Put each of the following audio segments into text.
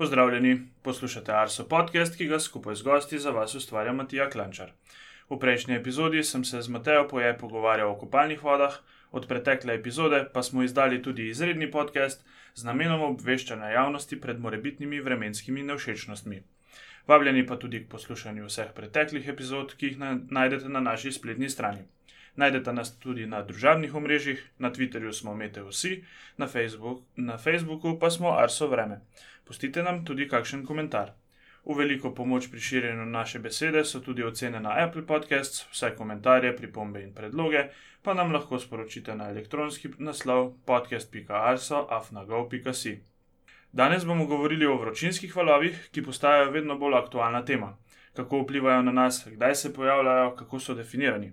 Pozdravljeni, poslušate Arso podcast, ki ga skupaj z gosti za vas ustvarja Matija Klančar. V prejšnji epizodi sem se z Matejo Poje pogovarjal o kopalnih vodah, od pretekle epizode pa smo izdali tudi izredni podcast z namenom obveščanja javnosti pred morebitnimi vremenskimi nevšečnostmi. Vabljeni pa tudi k poslušanju vseh preteklih epizod, ki jih na najdete na naši spletni strani. Najdete nas tudi na družabnih omrežjih, na Twitterju smo Mete vsi, na, Facebook, na Facebooku pa smo Arso Vreme. Pustite nam tudi kakšen komentar. V veliko pomoč pri širjenju naše besede so tudi ocene na Apple Podcasts, vse komentarje, pripombe in predloge pa nam lahko sporočite na elektronski naslov podcast.arso.afnagov.si. Danes bomo govorili o vročinskih valovih, ki postajajo vedno bolj aktualna tema. Kako vplivajo na nas, kdaj se pojavljajo, kako so definirani.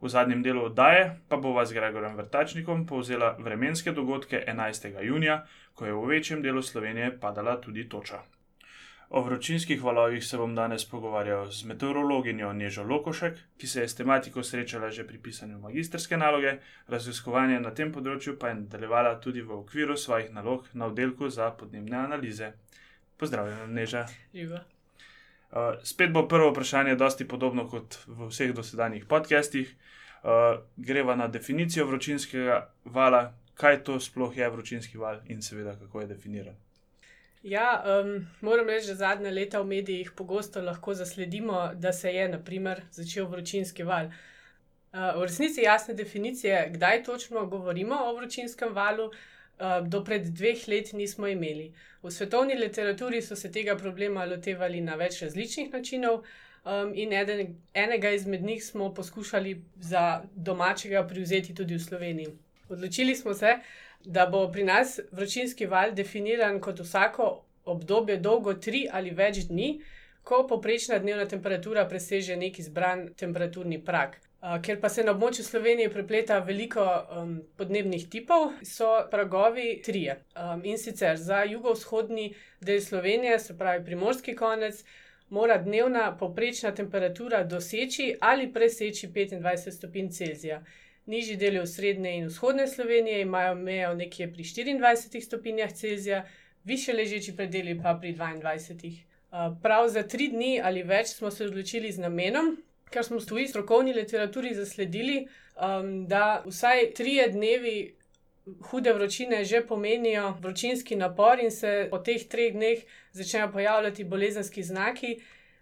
V zadnjem delu oddaje pa bova z Gregorjem Vrtačnikom povzela vremenske dogodke 11. junija, ko je v večjem delu Slovenije padala tudi toča. O vročinskih valovih se bom danes pogovarjal z meteorologinjo Nežo Lokošek, ki se je s tematiko srečala že pri pisanju magistrske naloge, raziskovanje na tem področju pa je nadaljevala tudi v okviru svojih nalog na oddelku za podnebne analize. Pozdravljena, Neža. Živa. Uh, spet bo prvo vprašanje, dosti podobno kot v vseh dosedanjih podcastih. Uh, greva na definicijo vročinskega vala, kaj to sploh je vročinski val in seveda kako je definiran. Ja, um, moram reči, da zadnja leta v medijih pogosto lahko zasledimo, da se je naprimer, začel vročinski val. Uh, v resnici jasne definicije, kdaj točno govorimo o vročinskem valu, uh, do pred dveh let nismo imeli. V svetovni literaturi so se tega problema lotevali na več različnih načinov, um, in eden, enega izmed njih smo poskušali za domačega privzeti tudi v Sloveniji. Odločili smo se, da bo pri nas vročinski val definiran kot vsako obdobje dolgo tri ali več dni, ko poprečna dnevna temperatura preseže nek izbran temperaturni prak. Uh, ker pa se na območju Slovenije prepleta veliko um, podnebnih tipov, so pragovi trije. Um, in sicer za jugovzhodni del Slovenije, se pravi primorski konec, mora dnevna poprečna temperatura doseči ali preseči 25 stopinj Celzija. Nižji deli v srednje in vzhodne Slovenije imajo mejo nekje pri 24 stopinjah Celzija, više ležeči predeli pa pri 22. Uh, prav za tri dni ali več smo se odločili z namenom, ker smo v strokovni literaturi zasledili, um, da vsaj trije dnevi hude vročine že pomenijo vročinski napor in se po teh treh dneh začnejo pojavljati bolezenski znaki.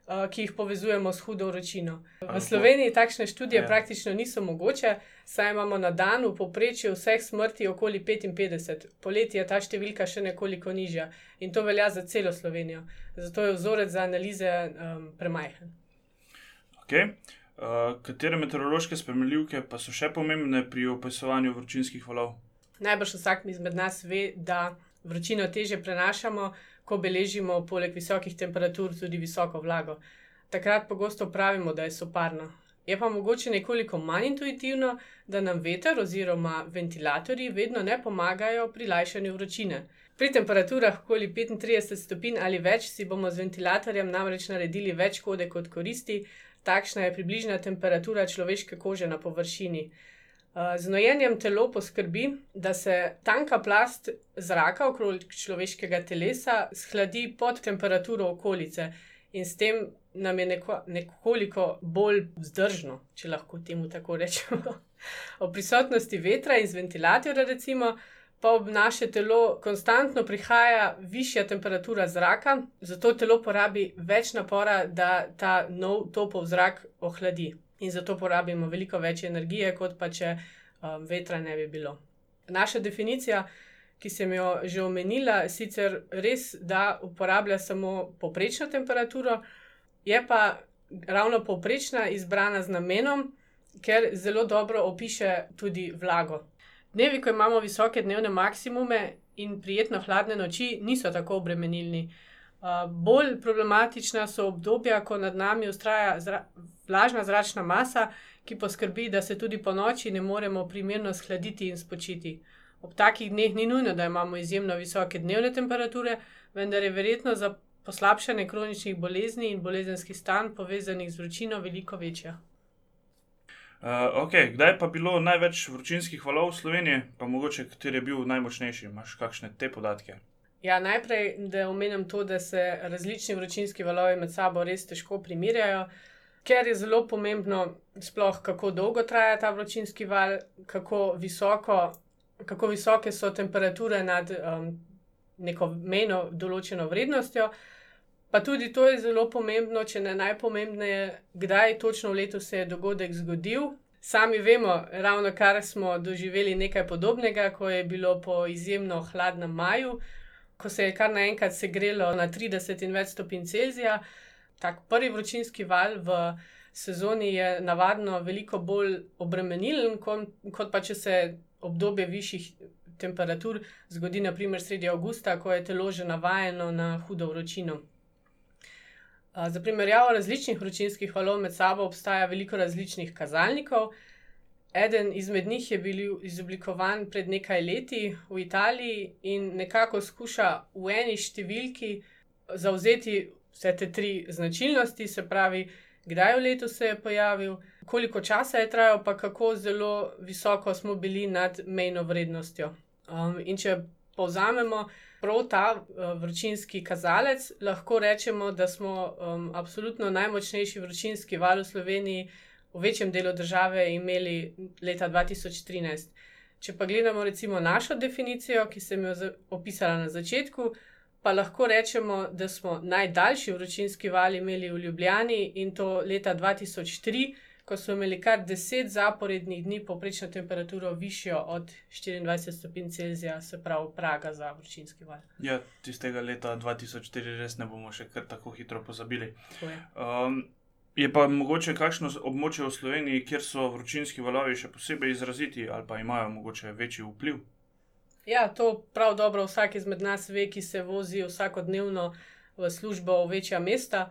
Uh, ki jih povezujemo s hudo vročino. V Sloveniji takšne študije ja. praktično niso mogoče, saj imamo na dan v povprečju vseh smrti okoli 55, poleti je ta številka še nekoliko nižja in to velja za celo Slovenijo. Zato je vzorec za analize um, premajhen. Okay. Uh, katere meteorološke spremljivke pa so še pomembne pri opisovanju vročinskih valov? Najbrž vsak izmed nas ve, da vročino teže prenašamo, ko beležimo poleg visokih temperatur tudi visoko vlago. Takrat pogosto pravimo, da je soparno. Je pa mogoče nekoliko manj intuitivno, da nam veter oziroma ventilatorji vedno ne pomagajo pri lajšanju vročine. Pri temperaturah okoli 35 stopinj ali več si bomo z ventilatorjem namreč naredili več škode kot koristi, takšna je približna temperatura človeške kože na površini. Z nojenjem telo poskrbi, da se tanka plast zraka okrog človeškega telesa shladi pod temperaturo okolice in s tem nam je neko, nekoliko bolj vzdržno, če lahko temu tako rečemo. O prisotnosti vetra iz ventilatorja, recimo, pa ob naše telo konstantno prihaja višja temperatura zraka, zato telo porabi več napora, da ta nov topov zrak ohladi. In zato porabimo veliko več energije, kot pa če um, vetra ne bi bilo. Naša definicija, ki sem jo že omenila, sicer res, da uporablja samo poprečno temperaturo, je pa ravno poprečna izbrana z namenom, ker zelo dobro opiše tudi vlago. Dnevi, ko imamo visoke dnevne maksimume in prijetno hladne noči, niso tako obremenilni. Bolj problematična so obdobja, ko nad nami ustraja zra vlažna zračna masa, ki poskrbi, da se tudi po noči ne moremo primerno shladiti in spočiti. Ob takih dneh ni nujno, da imamo izjemno visoke dnevne temperature, vendar je verjetno za poslabšanje kroničnih bolezni in bolezenski stan povezanih z vročino veliko večja. Uh, okay. Kdaj pa bilo največ vročinskih valov v Sloveniji, pa mogoče kateri je bil najmočnejši? Imáš kakšne te podatke? Ja, najprej, da omenim to, da se različni vročinski valovi med sabo res težko primerjajo, ker je zelo pomembno, sploh kako dolgo traja ta vročinski val, kako, visoko, kako visoke so temperature nad um, neko mejno določeno vrednostjo. Pa tudi to je zelo pomembno, če ne najpomembneje, kdaj točno v letu se je dogodek zgodil. Sami vemo, ravno kar smo doživeli nekaj podobnega, ko je bilo po izjemno hladnem maju, ko se je kar naenkrat segrelo na 30 in več stopinj Celzija. Tak prvi vročinski val v sezoni je navadno veliko bolj obremenilen, kot, kot pa če se obdobje višjih temperatur zgodi, naprimer sredi avgusta, ko je telo že navajeno na hudo vročino. Za primerjavo različnih vročinskih valov med sabo obstaja veliko različnih kazalnikov. Eden izmed njih je bil izoblikovan pred nekaj leti v Italiji in nekako skuša v eni številki zauzeti vse te tri značilnosti, se pravi, kdaj v letu se je pojavil, koliko časa je trajal, pa kako zelo visoko smo bili nad mejno vrednostjo. Um, in če povzamemo, prav ta uh, vročinski kazalec, lahko rečemo, da smo um, absolutno najmočnejši vročinski val v Sloveniji v večjem delu države imeli leta 2013. Če pa gledamo recimo našo definicijo, ki sem jo opisala na začetku, pa lahko rečemo, da smo najdaljši vročinski val imeli v Ljubljani in to leta 2003 ko smo imeli kar 10 zaporednih dni poprečno temperaturo višjo od 24 stopinj Celzija, se pravi praga za vročinski val. Ja, tistega leta 2004 res ne bomo še kar tako hitro pozabili. Je. Um, je pa mogoče kakšno območje v Sloveniji, kjer so vročinski valovi še posebej izraziti ali pa imajo mogoče večji vpliv? Ja, to prav dobro vsak izmed nas ve, ki se vozi vsakodnevno v službo v večja mesta.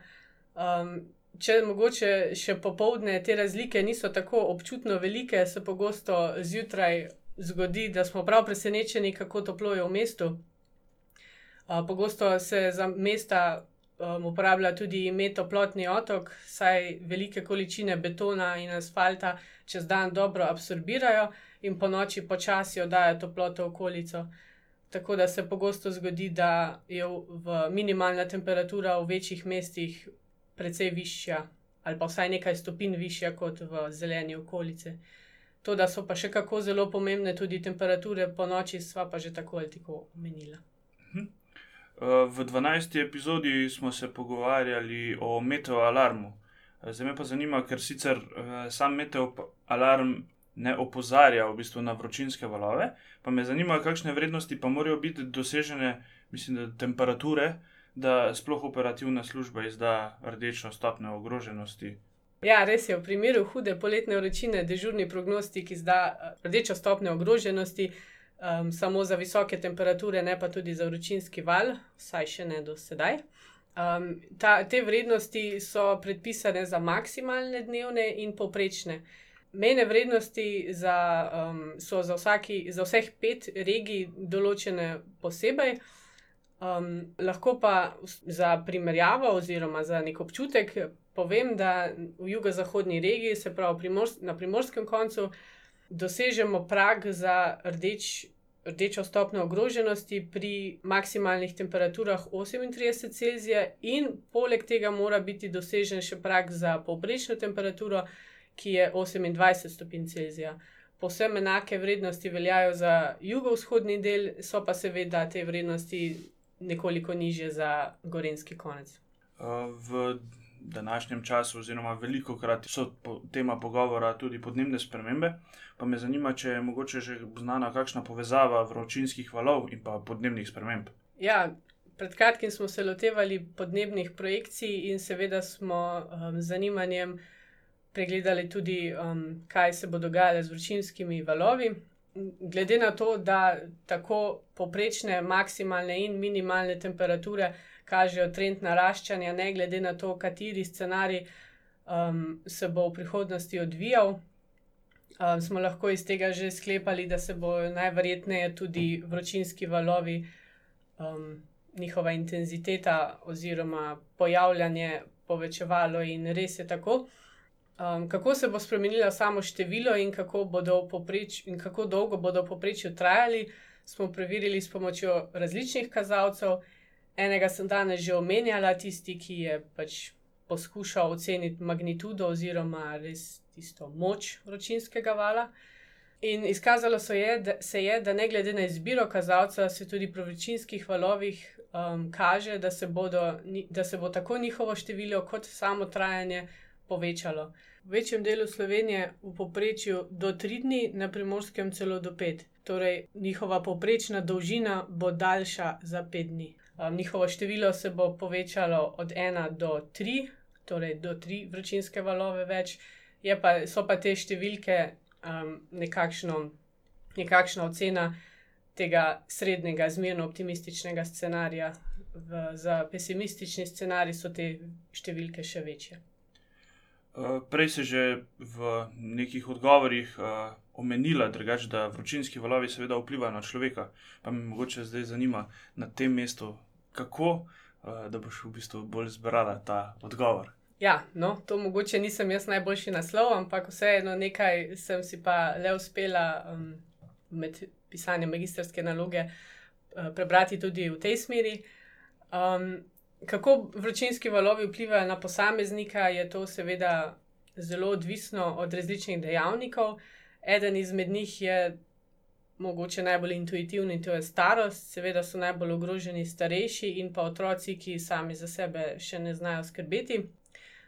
Um, če mogoče še popovdne te razlike niso tako občutno velike, se pogosto zjutraj zgodi, da smo prav presenečeni, kako toplo je v mestu. Pogosto se za mesta um, uporablja tudi ime toplotni otok, saj velike količine betona in asfalta čez dan dobro absorbirajo in po noči počasi oddajo toploto v okolico. Tako da se pogosto zgodi, da je v minimalna temperatura v večjih mestih precej višja, ali pa vsaj nekaj stopinj višja kot v zeleni okolici. To, da so pa še kako zelo pomembne tudi temperature po noči, sva pa že tako ali tako omenila. Mhm. Eh, v 12. epizodi smo se pogovarjali o meteoalarmu. Eh, zdaj me pa zanima, ker sicer eh, sam meteoalarm ne opozarja v bistvu na vročinske valove, pa me zanima, kakšne vrednosti pa morajo biti dosežene, mislim, da temperature, da sploh operativna služba izda rdečo stopnjo ogroženosti. Ja, res je, v primeru hude poletne vročine, dežurni prognostik izda eh, rdečo stopnjo ogroženosti um, samo za visoke temperature, ne pa tudi za vročinski val, vsaj še ne do sedaj. Um, ta, te vrednosti so predpisane za maksimalne dnevne in poprečne. Mejne vrednosti za, um, so za, vsaki, za vseh pet regij določene posebej. Um, lahko pa za primerjavo oziroma za nek občutek povem, da v jugozahodni regiji, se pravi primors na primorskem koncu, dosežemo prag za rdeč, rdečo stopnjo ogroženosti pri maksimalnih temperaturah 38 Celzija, in poleg tega mora biti dosežen še prag za povprečno temperaturo, ki je 28 stopinj Celzija. Povsem enake vrednosti veljajo za jugovzhodni del, so pa seveda te vrednosti nekoliko niže za gorenski konec. V današnjem času, oziroma veliko krat so po tema pogovora tudi podnebne spremembe, pa me zanima, če je mogoče že znana kakšna povezava vročinskih valov in pa podnebnih sprememb. Ja. Pred kratkim smo se lotevali podnebnih projekcij in seveda smo um, z zanimanjem pregledali tudi, um, kaj se bo dogajalo z vročinskimi valovi glede na to, da tako poprečne, maksimalne in minimalne temperature kažejo trend naraščanja, ne glede na to, kateri scenarij um, se bo v prihodnosti odvijal, um, smo lahko iz tega že sklepali, da se bodo najverjetneje tudi vročinski valovi, um, njihova intenziteta oziroma pojavljanje povečevalo, in res je tako. Um, kako se bo spremenilo samo število in kako, popreč, in kako dolgo bodo v poprečju trajali, smo preverili s pomočjo različnih kazalcev. Enega sem danes že omenjala, tisti, ki je pač poskušal oceniti magnitudo oziroma res tisto moč vročinskega vala. In izkazalo se je, da, se je, da ne glede na izbiro kazalca, se tudi pri vročinskih valovih um, kaže, da se, bodo, da se bo tako njihovo število kot samo trajanje povečalo. V večjem delu Slovenije v povprečju do 3 dni, na primorskem celo do 5. Torej, njihova povprečna dolžina bo daljša za 5 dni. Um, njihovo število se bo povečalo od 1 do 3, torej do 3 vročinske valove več, pa, so pa te številke um, nekakšno, nekakšna ocena tega srednjega, zmerno optimističnega scenarija. V, za pesimistični scenarij so te številke še večje. Uh, prej se že v nekih odgovorih uh, omenila, drugač, da vročinski valovi seveda vplivajo na človeka. Pa me mogoče zdaj zanima na tem mestu, kako uh, da boš v bistvu bolj zbrala ta odgovor. Ja, no, to mogoče nisem jaz najboljši naslov, ampak vseeno nekaj sem si pa le uspela um, med pisanjem magistrske naloge uh, prebrati tudi v tej smeri. Um, kako vročinski valovi vplivajo na posameznika, je to seveda zelo odvisno od različnih dejavnikov. Eden izmed njih je mogoče najbolj intuitivni in to je starost. Seveda so najbolj ogroženi starejši in pa otroci, ki sami za sebe še ne znajo skrbeti.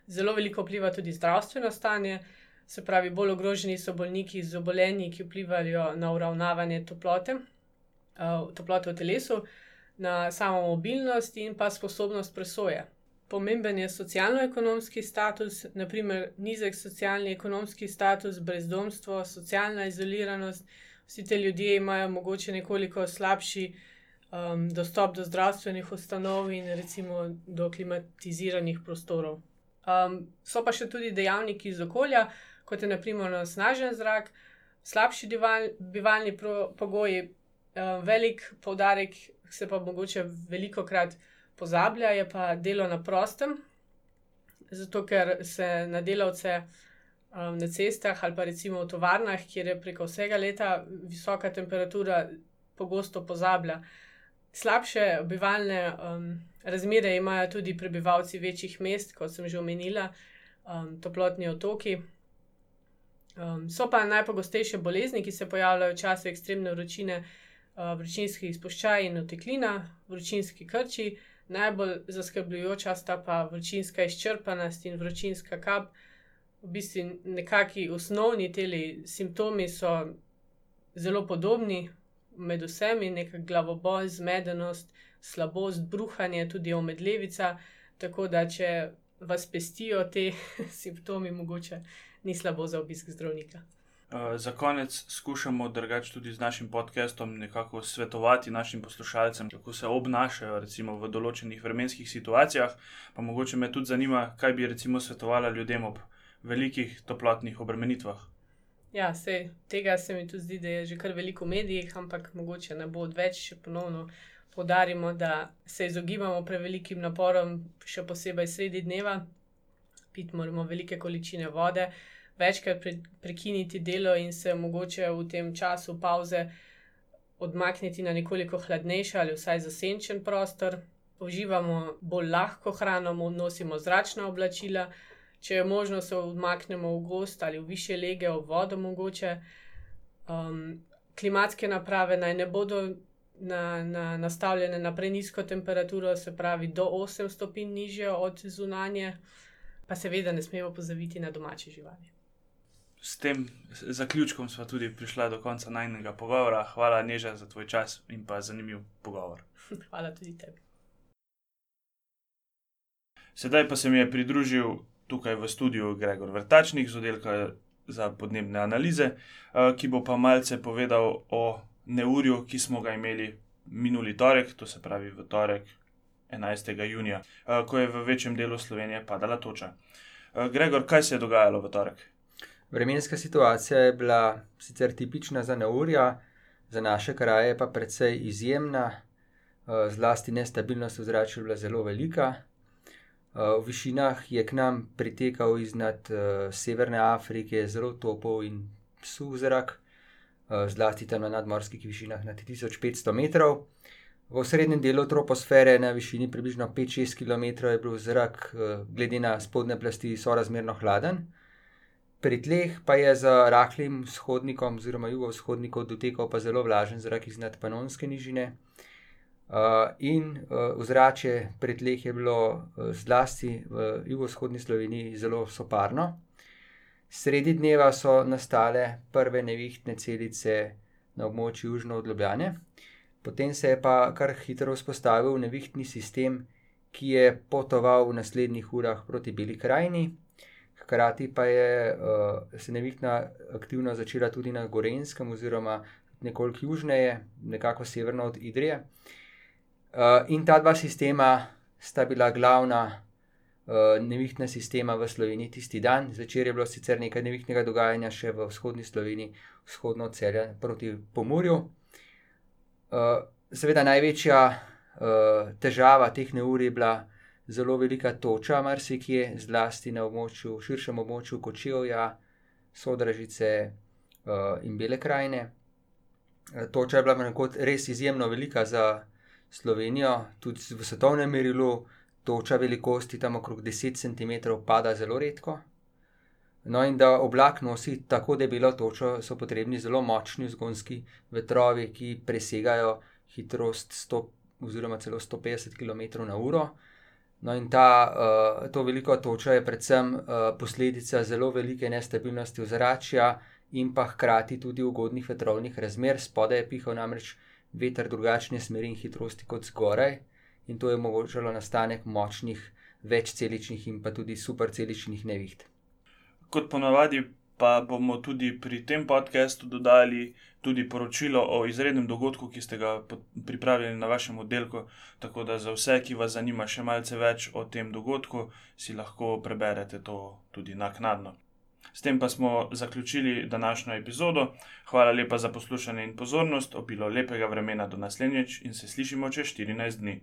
Zelo veliko vpliva tudi zdravstveno stanje, se pravi, bolj ogroženi so bolniki z obolenji, ki vplivajo na uravnavanje toplote, uh, toplote v telesu, na samo mobilnost in pa sposobnost presoje. Pomemben je socialno-ekonomski status, naprimer nizek socialno-ekonomski status, brezdomstvo, socialna izoliranost. Vsi ti ljudje imajo mogoče nekoliko slabši um, dostop do zdravstvenih ustanov in recimo do klimatiziranih prostorov. Um, so pa še tudi dejavniki iz okolja, kot je naprimer snažen zrak, slabši dival, bivalni pro, pogoji, um, velik poudarek, se pa mogoče veliko krat pozablja, je pa delo na prostem, zato ker se na delavce um, na cestah ali pa recimo v tovarnah, kjer je preko vsega leta visoka temperatura, pogosto pozablja. Slabše bivalne um, Razmere imajo tudi prebivalci večjih mest, kot sem že omenila, um, toplotni otoki. Um, so pa najpogostejše bolezni, ki se pojavljajo v času ekstremne vročine, uh, vročinski izpuščaj in oteklina, vročinski krči. Najbolj zaskrbljujoča sta pa vročinska izčrpanost in vročinska kap. V bistvu nekakšni osnovni teli simptomi so zelo podobni med vsemi, neka glavobol, zmedenost, slabost, bruhanje, tudi omedlevica. Tako da, če vas pestijo te simptomi, mogoče ni slabo za obisk zdravnika. Uh, za konec skušamo drugače tudi z našim podcastom nekako svetovati našim poslušalcem, kako se obnašajo recimo, v določenih vremenskih situacijah. Pa mogoče me tudi zanima, kaj bi recimo svetovala ljudem ob velikih toplotnih obremenitvah. Ja, sej, tega se mi tudi zdi, da je že kar veliko v medijih, ampak mogoče ne bo odveč, če ponovno podarimo, da se izogibamo prevelikim naporom, še posebej sredi dneva, pit moramo velike količine vode, večkrat pre, prekiniti delo in se mogoče v tem času pauze odmakniti na nekoliko hladnejši ali vsaj zasenčen prostor. Uživamo bolj lahko hrano, nosimo zračna oblačila, če je možno, se odmaknemo v gost ali v više lege, v vodo mogoče. Um, klimatske naprave naj ne bodo na, na, nastavljene na prenisko temperaturo, se pravi do 8 stopinj nižje od zunanje, pa seveda ne smemo pozaviti na domače živali. S tem zaključkom smo tudi prišli do konca najnega pogovora. Hvala, Neža, za tvoj čas in pa zanimiv pogovor. Hvala tudi tebi. Sedaj pa se mi je pridružil tukaj v studiu Gregor Vrtačnik z oddelka za podnebne analize, eh, ki bo pa malce povedal o neurju, ki smo ga imeli minuli torek, to se pravi v torek 11. junija, eh, ko je v večjem delu Slovenije padala toča. Eh, Gregor, kaj se je dogajalo v torek? Vremenska situacija je bila sicer tipična za neurja, za naše kraje pa precej izjemna, eh, zlasti nestabilnost v zraku je bila zelo velika. V višinah je k nam pritekal iznad Severne Afrike zelo topov in suh zrak, zlasti tam na nadmorskih višinah nad 1500 metrov. V srednjem delu troposfere na višini približno 5-6 km je bil zrak, glede na spodne plasti, sorazmerno hladen. Pri tleh pa je z rahlim vzhodnikom oziroma jugovzhodnikom dotekal pa zelo vlažen zrak iz nadpanonske nižine. Uh, in uh, ozračje pri tleh je bilo uh, zlasti v jugovzhodni Sloveniji zelo soparno. Sredi dneva so nastale prve nevihtne celice na območju južno od Ljubljane, potem se je pa kar hitro vzpostavil nevihtni sistem, ki je potoval v naslednjih urah proti Beli krajini. Hkrati pa je uh, se nevihtna aktivno začela tudi na Gorenskem, oziroma nekoliko južneje, nekako severno od Idrije. Uh, in ta dva sistema sta bila glavna uh, nevihtna sistema v Sloveniji tisti dan. Zvečer je bilo sicer nekaj nevihtnega dogajanja še v vzhodni Sloveniji, vzhodno od celja proti Pomorju. Uh, seveda največja uh, težava teh neur je bila zelo velika toča, marsikje, zlasti na območju, širšem območju Kočevja, Sodražice uh, in Bele krajine. Toča je bila res izjemno velika za Slovenijo, tudi v svetovnem merilu, toča velikosti tam okrog 10 cm pada zelo redko. No, in da oblak nosi tako debelo točo, so potrebni zelo močni vzgonski vetrovi, ki presegajo hitrost 100 oziroma celo 150 km/h. No, in ta, uh, to veliko točo je predvsem uh, posledica zelo velike nestabilnosti ozračja in pa hkrati tudi ugodnih vetrovnih razmer. Spodaj je pihal namreč veter drugačne smeri in hitrosti kot zgoraj, in to je omogočalo nastanek močnih, večceličnih in pa tudi superceličnih neviht. Kot ponavadi, pa bomo tudi pri tem podkastu dodali tudi poročilo o izrednem dogodku, ki ste ga pripravili na vašem oddelku. Tako da za vse, ki vas zanima še malce več o tem dogodku, si lahko preberete to tudi naknadno. S tem pa smo zaključili današnjo epizodo. Hvala lepa za poslušanje in pozornost, obilo lepega vremena do naslednjič in se slišimo čez 14 dni.